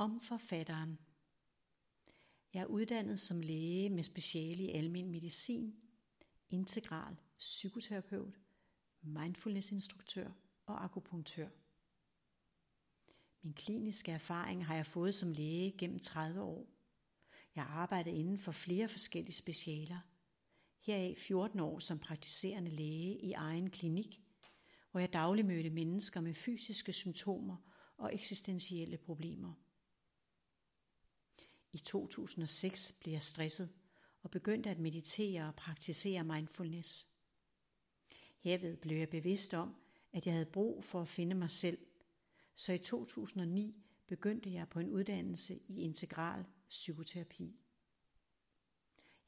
Om forfatteren. Jeg er uddannet som læge med speciale i almen medicin, integral psykoterapeut, mindfulnessinstruktør og akupunktør. Min kliniske erfaring har jeg fået som læge gennem 30 år. Jeg har arbejdet inden for flere forskellige specialer. Heraf 14 år som praktiserende læge i egen klinik, hvor jeg daglig mødte mennesker med fysiske symptomer og eksistentielle problemer. I 2006 blev jeg stresset og begyndte at meditere og praktisere mindfulness. Herved blev jeg bevidst om, at jeg havde brug for at finde mig selv, så i 2009 begyndte jeg på en uddannelse i integral psykoterapi.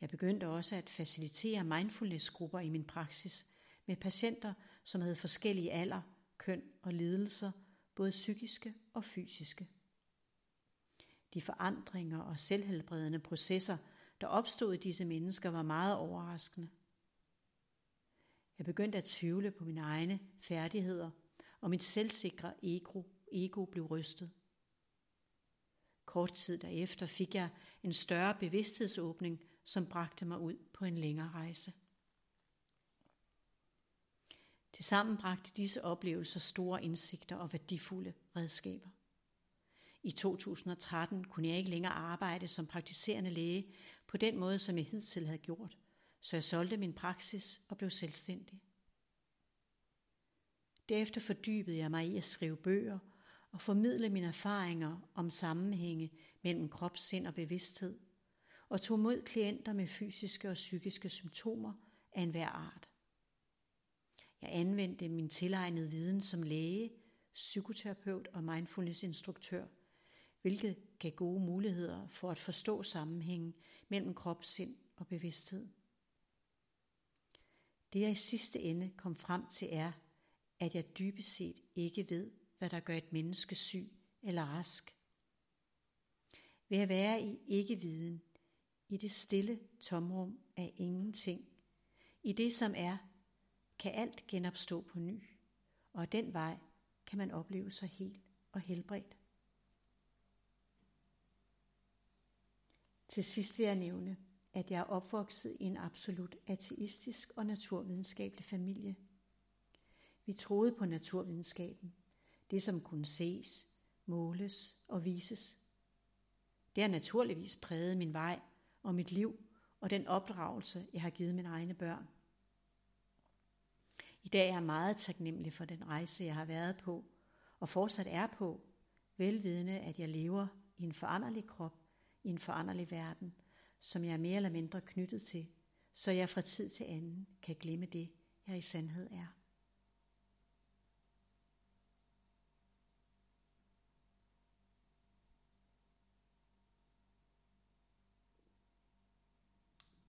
Jeg begyndte også at facilitere mindfulness-grupper i min praksis med patienter, som havde forskellige alder, køn og lidelser, både psykiske og fysiske. De forandringer og selvhelbredende processer, der opstod i disse mennesker, var meget overraskende. Jeg begyndte at tvivle på mine egne færdigheder, og mit selvsikre ego, ego blev rystet. Kort tid derefter fik jeg en større bevidsthedsåbning, som bragte mig ud på en længere rejse. Tilsammen bragte disse oplevelser store indsigter og værdifulde redskaber. I 2013 kunne jeg ikke længere arbejde som praktiserende læge på den måde, som jeg hidtil havde gjort, så jeg solgte min praksis og blev selvstændig. Derefter fordybede jeg mig i at skrive bøger og formidle mine erfaringer om sammenhænge mellem krop, sind og bevidsthed, og tog mod klienter med fysiske og psykiske symptomer af enhver art. Jeg anvendte min tilegnede viden som læge, psykoterapeut og mindfulnessinstruktør – hvilket gav gode muligheder for at forstå sammenhængen mellem krop, sind og bevidsthed. Det jeg i sidste ende kom frem til er, at jeg dybest set ikke ved, hvad der gør et menneske syg eller rask. Ved at være i ikke-viden, i det stille tomrum af ingenting, i det som er, kan alt genopstå på ny, og den vej kan man opleve sig helt og helbredt. Til sidst vil jeg nævne, at jeg er opvokset i en absolut ateistisk og naturvidenskabelig familie. Vi troede på naturvidenskaben, det som kunne ses, måles og vises. Det har naturligvis præget min vej og mit liv og den opdragelse, jeg har givet mine egne børn. I dag er jeg meget taknemmelig for den rejse, jeg har været på og fortsat er på, velvidende at jeg lever i en foranderlig krop i en foranderlig verden, som jeg er mere eller mindre knyttet til, så jeg fra tid til anden kan glemme det, jeg i sandhed er.